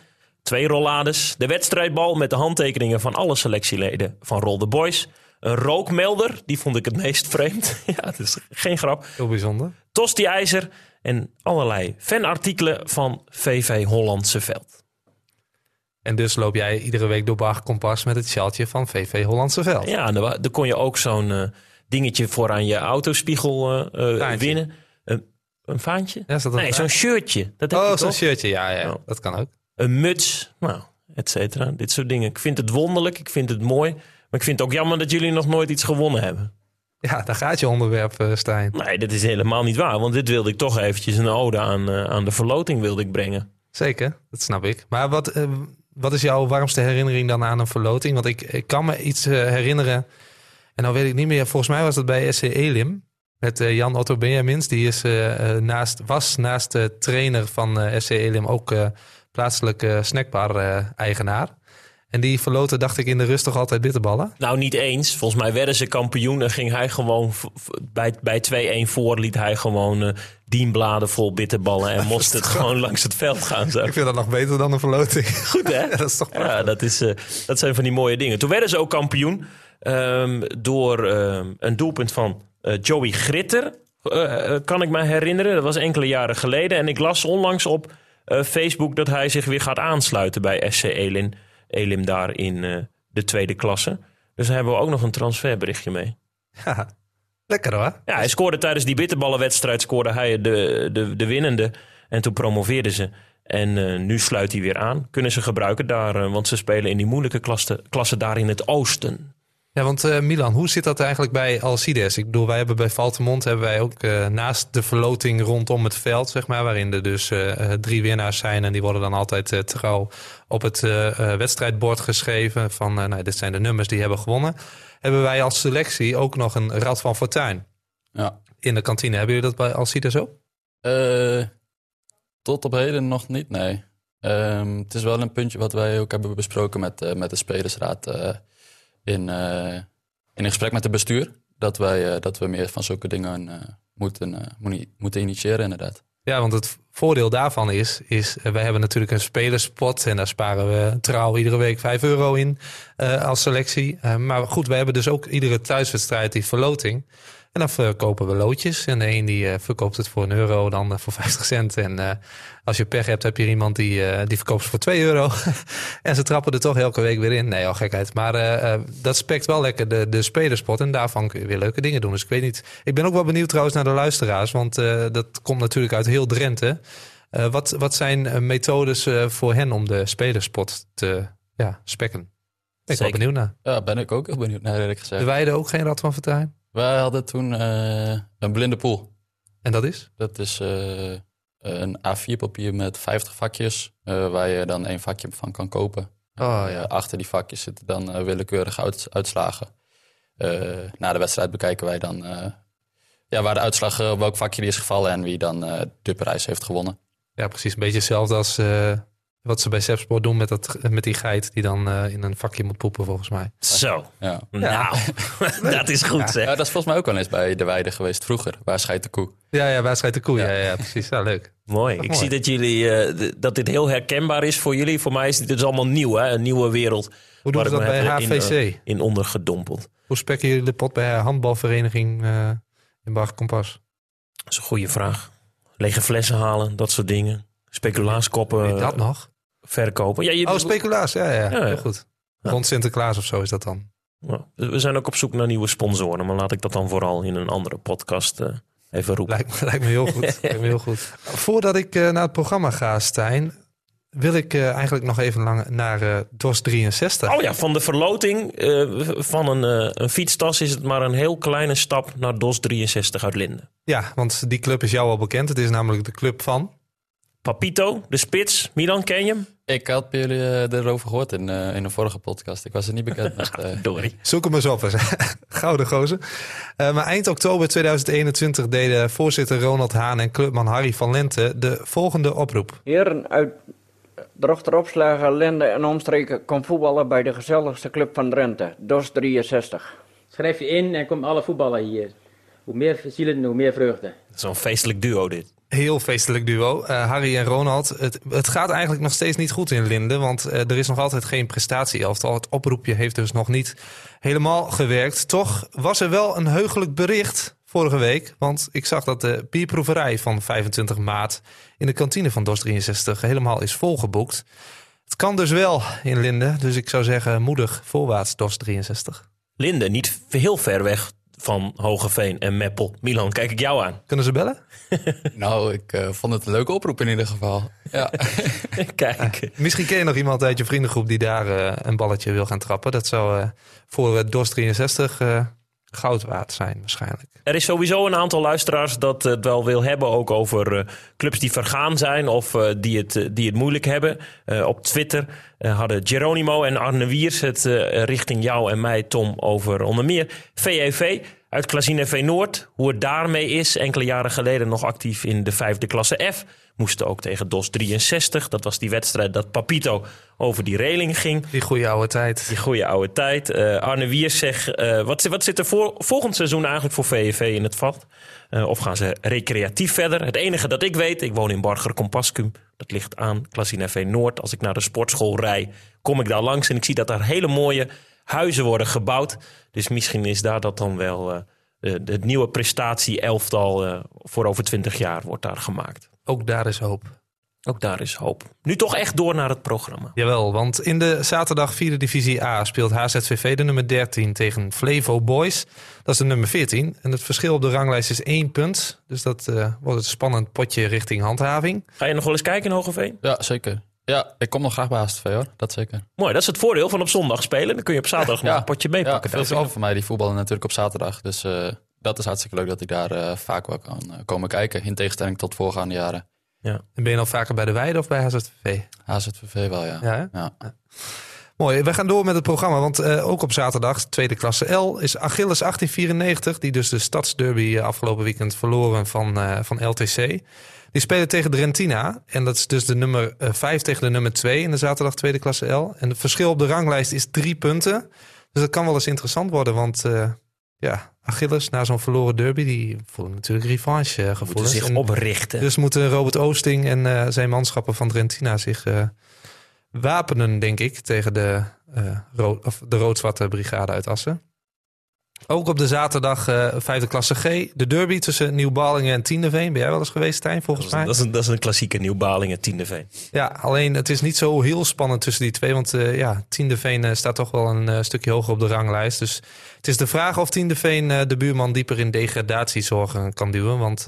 twee rollades. De wedstrijdbal met de handtekeningen van alle selectieleden van Roll the Boys. Een rookmelder, die vond ik het meest vreemd. ja, dat is geen grap. Heel bijzonder. Tosti-ijzer en allerlei fanartikelen van VV Hollandse Veld. En dus loop jij iedere week door Bar Kompas met het sjaaltje van VV Hollandse Veld. Ja, daar kon je ook zo'n eh, dingetje voor aan je autospiegel eh, eh, winnen. Een, een vaantje? Ja, dat nee, zo'n shirtje. Dat heb Oh, zo'n shirtje. Ja, ja, Oh. dat kan ook. Een muts, nou, et cetera. Dit soort dingen. Ik vind het wonderlijk, ik vind het mooi. Maar ik vind het ook jammer dat jullie nog nooit iets gewonnen hebben. Ja, daar gaat je onderwerp, eh, Stijn. Nee, dat is helemaal niet waar. Want dit wilde ik toch eventjes een ode aan, aan de verloting wilde ik brengen. Zeker, dat snap ik. Maar wat, wat is jouw warmste herinnering dan aan een verloting? Want ik, ik kan me iets eh, herinneren. En dan weet ik niet meer. Volgens mij was dat bij SC Elim. Met eh, Jan Otto Benjamins. Die is, eh, naast, was naast de trainer van eh, SC Elim ook plaatselijke snackbar-eigenaar. En die verloten, dacht ik, in de rust toch altijd bitterballen. Nou, niet eens. Volgens mij werden ze kampioen en ging hij gewoon bij, bij 2-1 voor liet hij gewoon eh dienbladen vol bitterballen en moest het gewoon langs het veld gaan. Zo. Ik vind dat nog beter dan een verloting. Goed hè? Ja, dat is toch Ja, dat, is, eh, dat zijn van die mooie dingen. Toen werden ze ook kampioen ehm, door ehm, een doelpunt van eh, Joey Gritter. kan ik me herinneren. Dat was enkele jaren geleden. En ik las onlangs op Facebook dat hij zich weer gaat aansluiten bij SC Elim, Elim daar in eh, de tweede klasse. Dus daar hebben we ook nog een transferberichtje mee. Ja, lekker hoor. Ja, hij scoorde tijdens die bitterballenwedstrijd scoorde hij de, de, de winnende. En toen promoveerden ze. En eh, nu sluit hij weer aan. Kunnen ze gebruiken daar, eh, want ze spelen in die moeilijke klasse, klasse daar in het oosten. Ja, want eh, Milan, hoe zit dat eigenlijk bij Alcides? Ik bedoel, wij hebben bij Valtemont hebben wij ook eh, naast de verloting rondom het veld, zeg maar, waarin er dus eh, drie winnaars zijn en die worden dan altijd trouw op het wedstrijdbord geschreven van, nou, dit zijn de nummers die hebben gewonnen. Hebben wij als selectie ook nog een Rad van Fortuin Ja. in de kantine. Hebben jullie dat bij Alcides ook? Tot op heden nog niet, nee. Ehm, het is wel een puntje wat wij ook hebben besproken met, met de spelersraad in, eh, in een gesprek met het bestuur. Dat, wij, eh, dat we meer van zulke dingen eh, moeten, moet- moeten initiëren, inderdaad. Ja, want het voordeel daarvan is, is wij hebben natuurlijk een spelerspot en daar sparen we trouw iedere week 5 euro in als selectie. Maar goed, wij hebben dus ook iedere thuiswedstrijd die verloting. En dan verkopen we loodjes. En de een die eh, verkoopt het voor een euro, dan voor 50 cent. En eh, als je pech hebt, heb je iemand die, eh, die verkoopt ze voor 2 euro. en ze trappen er toch elke week weer in. Nee, al gekheid. Maar dat spekt wel lekker de, de spelerspot. En daarvan kun je weer leuke dingen doen. Dus ik weet niet. Ik ben ook wel benieuwd trouwens naar de luisteraars. Want dat komt natuurlijk uit heel Drenthe. Wat, wat zijn methodes voor hen om de spelerspot te ja, spekken? Ben ik wel Zeker. benieuwd naar. Ja, ben ik ook heel benieuwd naar, eerlijk gezegd. De Weide ook geen Rad van Fortuin? Wij hadden toen eh, een blinde pool. En dat is? Dat is eh, een A4-papier met 50 vakjes, eh, waar je dan één vakje van kan kopen. Oh ja. achter die vakjes zitten dan willekeurige uit- uitslagen. Na de wedstrijd bekijken wij dan ja, waar de uitslag, welk vakje die is gevallen en wie dan de prijs heeft gewonnen. Ja, precies. Een beetje hetzelfde als wat ze bij Sepsport doen met, dat, met die geit die dan eh, in een vakje moet poepen, volgens mij. Zo, Ja. nou, dat is goed zeg. ja, dat is volgens mij ook wel eens bij de weide geweest vroeger. Waar scheidt de koe? Ja, ja, wedstrijd de koe. Ja, ja, precies. Ja, leuk. Mooi. Ik mooi. zie dat, jullie, eh, dat dit heel herkenbaar is voor jullie. Voor mij is dit dus allemaal nieuw, hè? een nieuwe wereld. Hoe doen waar ze dat bij heb in, HVC? eh, In ondergedompeld. Hoe spekken jullie de pot bij handbalvereniging eh, in Bar Kompas? Dat is een goede vraag. Lege flessen halen, dat soort dingen. Speculaaskoppen Weet je dat nog? Verkopen. Ja, je, Oh, speculaas. Ja, ja. Ja, goed. Rond Sinterklaas of zo is dat dan. Ja, we zijn ook op zoek naar nieuwe sponsoren. Maar laat ik dat dan vooral in een andere podcast eh, even roepen. Lijkt, me- lijkt me heel goed. lijkt me heel goed. Voordat ik eh, naar het programma ga, Stijn, wil ik eh, eigenlijk nog even lang naar DOS 63. Oh ja, van de verloting van een, een fietstas is het maar een heel kleine stap naar DOS 63 uit Linden. Ja, want die club is jou al bekend. Het is namelijk de club van. Papito, de spits. Milan, ken je hem? Ik had bij jullie eh, erover gehoord in, eh, in een vorige podcast. Ik was er niet bekend met. eh, Dory. Zoek hem eens op. eens. Gouden gozer. Eh, maar eind oktober 2021 deden voorzitter Ronald Haan en clubman Harry van Lente de volgende oproep. Heren uit Drochter Linde en omstreken komt voetballen bij de gezelligste club van Drenthe, DOS 63. Schrijf je in en komt alle voetballen hier. Hoe meer zielen, hoe meer vreugde. Zo'n feestelijk duo dit. Heel feestelijk duo. Uh, Harry en Ronald. Het, het, gaat eigenlijk nog steeds niet goed in Linden. Want uh, er is nog altijd geen prestatieelftal. Het oproepje heeft dus nog niet helemaal gewerkt. Toch was er wel een heugelijk bericht vorige week. Want ik zag dat de bierproeverij van 25 maart in de kantine van DOS 63 helemaal is volgeboekt. Het kan dus wel in Linden. Dus ik zou zeggen moedig voorwaarts DOS 63. Linden, niet heel ver weg van Hogeveen en Meppel. Milan, kijk ik jou aan. Kunnen ze bellen? nou, ik uh, vond het een leuke oproep in ieder geval. Ja. kijk. Uh, misschien ken je nog iemand uit je vriendengroep die daar uh, een balletje wil gaan trappen. Dat zou voor DOS 63 goud waard zijn waarschijnlijk. Er is sowieso een aantal luisteraars dat het wel wil hebben ook over uh, clubs die vergaan zijn of uh, die, het, die het moeilijk hebben. Op Twitter hadden Geronimo en Arne Wiers het richting jou en mij, Tom, over onder meer VEV uit Klasine V Noord. Hoe het daarmee is, enkele jaren geleden nog actief in de vijfde klasse F. Moesten ook tegen DOS 63. Dat was die wedstrijd dat Papito over die reling ging. Die goede oude tijd. Die goede oude tijd. Uh, Arne Wiers zegt, uh, wat, wat, zit er voor, volgend seizoen eigenlijk voor VVV in het vat? Uh, of gaan ze recreatief verder? Het enige dat ik weet, ik woon in Barger Compascum. Dat ligt aan Klasine V Noord. Als ik naar de sportschool rij, kom ik daar langs en ik zie dat daar hele mooie huizen worden gebouwd. Dus misschien is daar dat dan wel het nieuwe prestatie-elftal voor over twintig jaar wordt daar gemaakt. Ook daar is hoop. Ook daar is hoop. Nu toch echt door naar het programma. Jawel, want in de zaterdag 4e divisie A speelt HZVV de nummer 13 tegen Flevo Boys. Dat is de nummer 14. En het verschil op de ranglijst is één punt. Dus dat uh, wordt een spannend potje richting handhaving. Ga je nog wel eens kijken in Hogeveen? Ja, zeker. Ja, ik kom nog graag bij HZV hoor, dat zeker. Mooi, dat is het voordeel van op zondag spelen. Dan kun je op zaterdag nog een potje meepakken. Ja, veel van mij die voetballen natuurlijk op zaterdag. Dus uh, dat is hartstikke leuk dat ik daar uh, vaak wel kan komen kijken. In tegenstelling tot voorgaande jaren. Ja. En ben je al vaker bij de Weide of bij HZVV? HZVV wel, ja. Ja, ja. Mooi, we gaan door met het programma. Want uh, ook op zaterdag, tweede klasse L, is Achilles 1894... die dus de stadsderby afgelopen weekend verloren van, uh, van LTC. Die spelen tegen Drentina. En dat is dus de nummer 5 uh, tegen de nummer 2 in de zaterdag tweede klasse L. En het verschil op de ranglijst is drie punten. Dus dat kan wel eens interessant worden, want... Ja, Achilles na zo'n verloren derby, die voelen natuurlijk revanche uh, gevoelens. zich oprichten. Dus moeten Robert Oosting en uh, zijn manschappen van Drentina zich uh, wapenen, denk ik, tegen de, rood, of de rood-zwarte brigade uit Assen. Ook op de zaterdag uh, vijfde klasse G. De derby tussen Nieuw-Balingen en Tiendeveen. Ben jij wel eens geweest, Stijn, volgens dat mij? Dat is, een, dat is een klassieke Nieuw-Balingen, Tiendeveen. Ja, alleen het is niet zo heel spannend tussen die twee. Want uh, ja, Tiendeveen uh, staat toch wel een stukje hoger op de ranglijst. Dus het is de vraag of Tiendeveen de buurman dieper in degradatiezorgen kan duwen. Want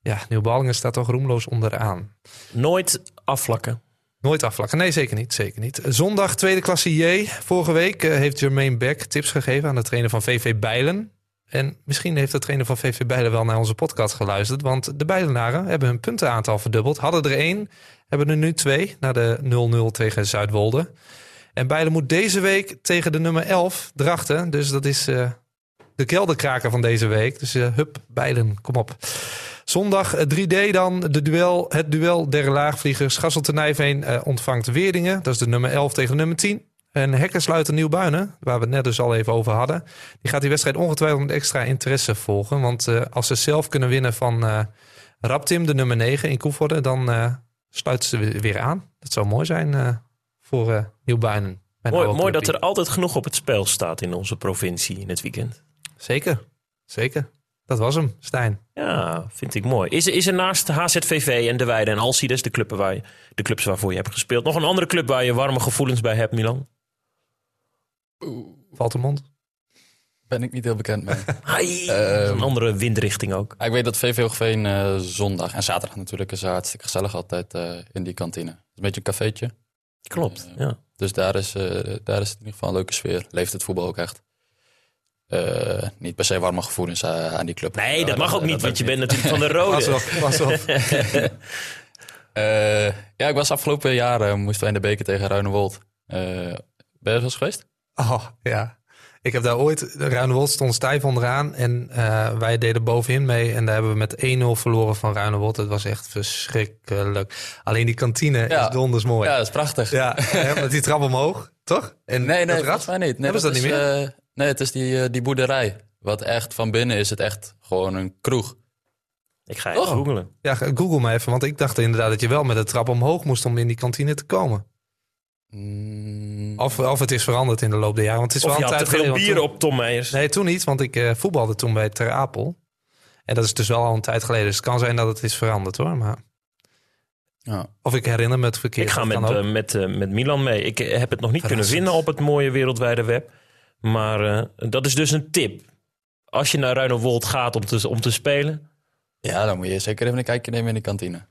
ja, Nieuw-Balingen staat toch roemloos onderaan. Nooit afvlakken. Nooit afvlakken. Nee, zeker niet. Zeker niet. Zondag tweede klasse J. Vorige week uh, heeft Jermaine Beck tips gegeven aan de trainer van VV Bijlen. En misschien heeft de trainer van VV Bijlen wel naar onze podcast geluisterd. Want de Bijlenaren hebben hun puntenaantal verdubbeld. Hadden er één, hebben er nu twee. Naar de 0-0 tegen Zuidwolde. En Bijlen moet deze week tegen de nummer 11 drachten. Dus dat is uh, de kelderkraker van deze week. Dus uh, hup, Bijlen, kom op. Zondag 3D dan, de duel, het duel der laagvliegers. Gasselte Nijveen uh, ontvangt Weerdingen. Dat is de nummer 11 tegen de nummer 10. En Hekkersluiter Nieuwbuinen, waar we het net dus al even over hadden. Die gaat die wedstrijd ongetwijfeld met extra interesse volgen. Want uh, als ze zelf kunnen winnen van uh, Raptim, de nummer 9 in Koevoorde... dan sluiten ze weer aan. Dat zou mooi zijn voor Nieuwbuinen. Mooi, mooi dat er altijd genoeg op het spel staat in onze provincie in het weekend. Zeker, zeker. Dat was hem, Stijn. Ja, vind ik mooi. Is, is er naast HZVV en De Weide en Alcides, de, clubs waar je, de clubs waarvoor je hebt gespeeld, nog een andere club waar je warme gevoelens bij hebt, Milan? Valtemond? Ben ik niet heel bekend mee. Hai, uh, een andere windrichting ook. Ik weet dat VV Hoogveen uh, zondag en zaterdag natuurlijk is hartstikke gezellig altijd uh, in die kantine. Het is een beetje een cafeetje. Klopt, ja. Dus daar is, daar is het in ieder geval een leuke sfeer. Leeft het voetbal ook echt. Uh, niet per se warme gevoelens uh, aan die club. Nee, dat mag ook niet, want je bent natuurlijk van de rode. Pas op, pas op. uh, ja, ik was afgelopen jaar, moesten wij in de beker tegen Ruinewold. ben je er eens geweest? Oh, ja. Ik heb daar ooit, Ruinewold stond stijf onderaan en eh, wij deden bovenin mee. En daar hebben we met 1-0 verloren van Ruinewold. Het was echt verschrikkelijk. Alleen die kantine Ja. is donders mooi. Ja, dat is prachtig. Ja, hè, met die trap omhoog, toch? En Nee, nee, dat volgens mij niet. Nee, Hebben ze dat is, niet meer? eh, nee, het is die, eh, die boerderij. Wat echt van binnen is het echt gewoon een kroeg. Ik ga even Oh. googlen. Ja, google me even, want ik dacht inderdaad dat je wel met de trap omhoog moest om in die kantine te komen. Mm, Of, of het is veranderd in de loop der jaren. Want het is Of je wel een had te tijd veel geleden, bier op Tom Meijers. Nee, toen niet, want ik eh, voetbalde toen bij Ter Apel. En dat is dus wel al een tijd geleden. Dus het kan zijn dat het is veranderd hoor. Maar... ja. Of ik herinner me het verkeerd. Ik ga met, eh, met, met Milan mee. Ik heb het nog niet kunnen vinden op het mooie wereldwijde web. Maar eh, dat is dus een tip. Als je naar Ruinewold gaat om te, om te spelen, ja, dan moet je zeker even een kijkje nemen in de kantine.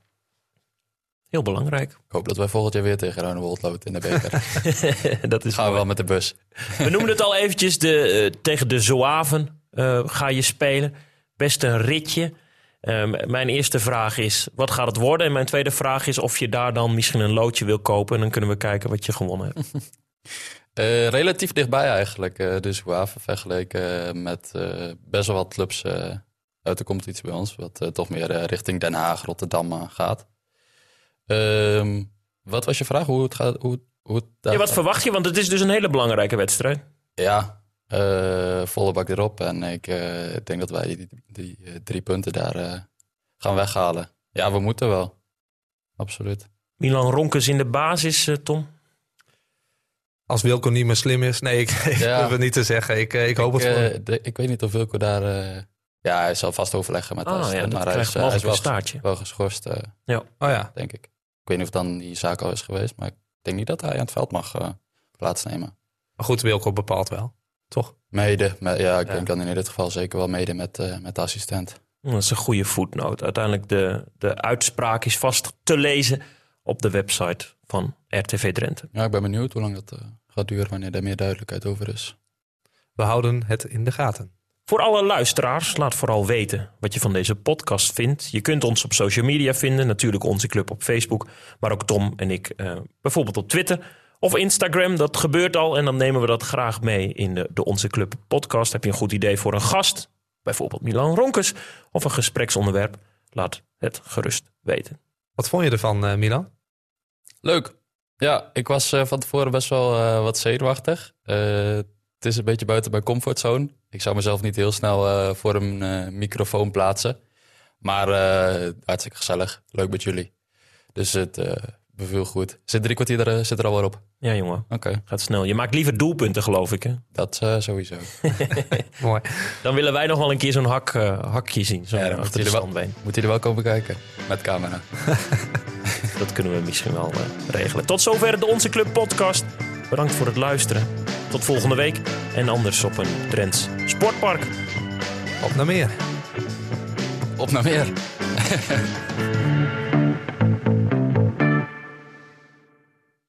heel belangrijk. Ik hoop dat wij volgend jaar weer tegen Ruinewold lopen in de beker. dat is Gaan we wel met de bus. We noemden het al eventjes, de, eh, tegen de Zoaven eh, ga je spelen. Best een ritje. Ehm, mijn eerste vraag is, wat gaat het worden? En mijn tweede vraag is of je daar dan misschien een loodje wil kopen. En dan kunnen we kijken wat je gewonnen hebt. Eh, relatief dichtbij eigenlijk. eh dus Waven vergeleken met eh, best wel wat clubs uit de competitie bij ons. Wat toch meer richting Den Haag, Rotterdam gaat. Ehm, wat was je vraag? Hoe het gaat? Hoe, hoe het Ja, wat gaat? verwacht je? Want het is dus een hele belangrijke wedstrijd. Ja, volle bak erop. En ik denk dat wij die, die drie punten daar gaan weghalen. Ja, we moeten wel. Absoluut. Milan Ronkes in de basis, Tom. Als Wilco niet meer slim is. Nee, ik, ik Ja. hoef het niet te zeggen. Ik, eh, ik hoop ik, het voor eh, de- ik weet niet of Wilco daar... eh, ja, hij zal vast overleggen met Ah, ja, dat maar hij krijgt is, hij is mogelijk een wel, staartje. wel geschorst, eh, Oh ja. denk ik. Ik weet niet of dan die zaak al is geweest. Maar ik denk niet dat hij aan het veld mag eh, plaatsnemen. Maar goed, Wilco bepaalt wel. Toch? Mede, met, ja, ik Ja. denk dan in dit geval zeker wel mede met, eh, met de assistent. Dat is een goede voetnoot. Uiteindelijk de, de uitspraak is vast te lezen op de website van RTV Drenthe. Ja, ik ben benieuwd hoe lang dat eh, gaat duren wanneer er meer duidelijkheid over is. We houden het in de gaten. Voor alle luisteraars, laat vooral weten wat je van deze podcast vindt. Je kunt ons op social media vinden, natuurlijk onze club op Facebook, maar ook Tom en ik eh, bijvoorbeeld op Twitter of Instagram. Dat gebeurt al en dan nemen we dat graag mee in de, de Onze Club podcast. Heb je een goed idee voor een gast, bijvoorbeeld Milan Ronkes, of een gespreksonderwerp? Laat het gerust weten. Wat vond je ervan, eh, Milan? Leuk. Ja, ik was eh, van tevoren best wel eh, wat zenuwachtig. Eh, het is een beetje buiten mijn comfortzone. Ik zou mezelf niet heel snel eh, voor een eh, microfoon plaatsen. Maar eh, hartstikke gezellig. Leuk met jullie. Dus het eh beviel goed. Zit drie kwartier er, zit er alweer op. Ja, jongen, Oké, gaat snel. Je maakt liever doelpunten, geloof ik. Hè? dat eh, sowieso. Mooi. Dan willen wij nog wel een keer zo'n hak, eh, hakje zien. Zo'n Ja, achter moeten de wel- standbeen. Moet jullie wel komen kijken. Met camera. Dat kunnen we misschien wel eh, regelen. Tot zover de Onze Club podcast. Bedankt voor het luisteren. Tot volgende week. En anders op een Drents sportpark. Op naar meer. Op naar meer.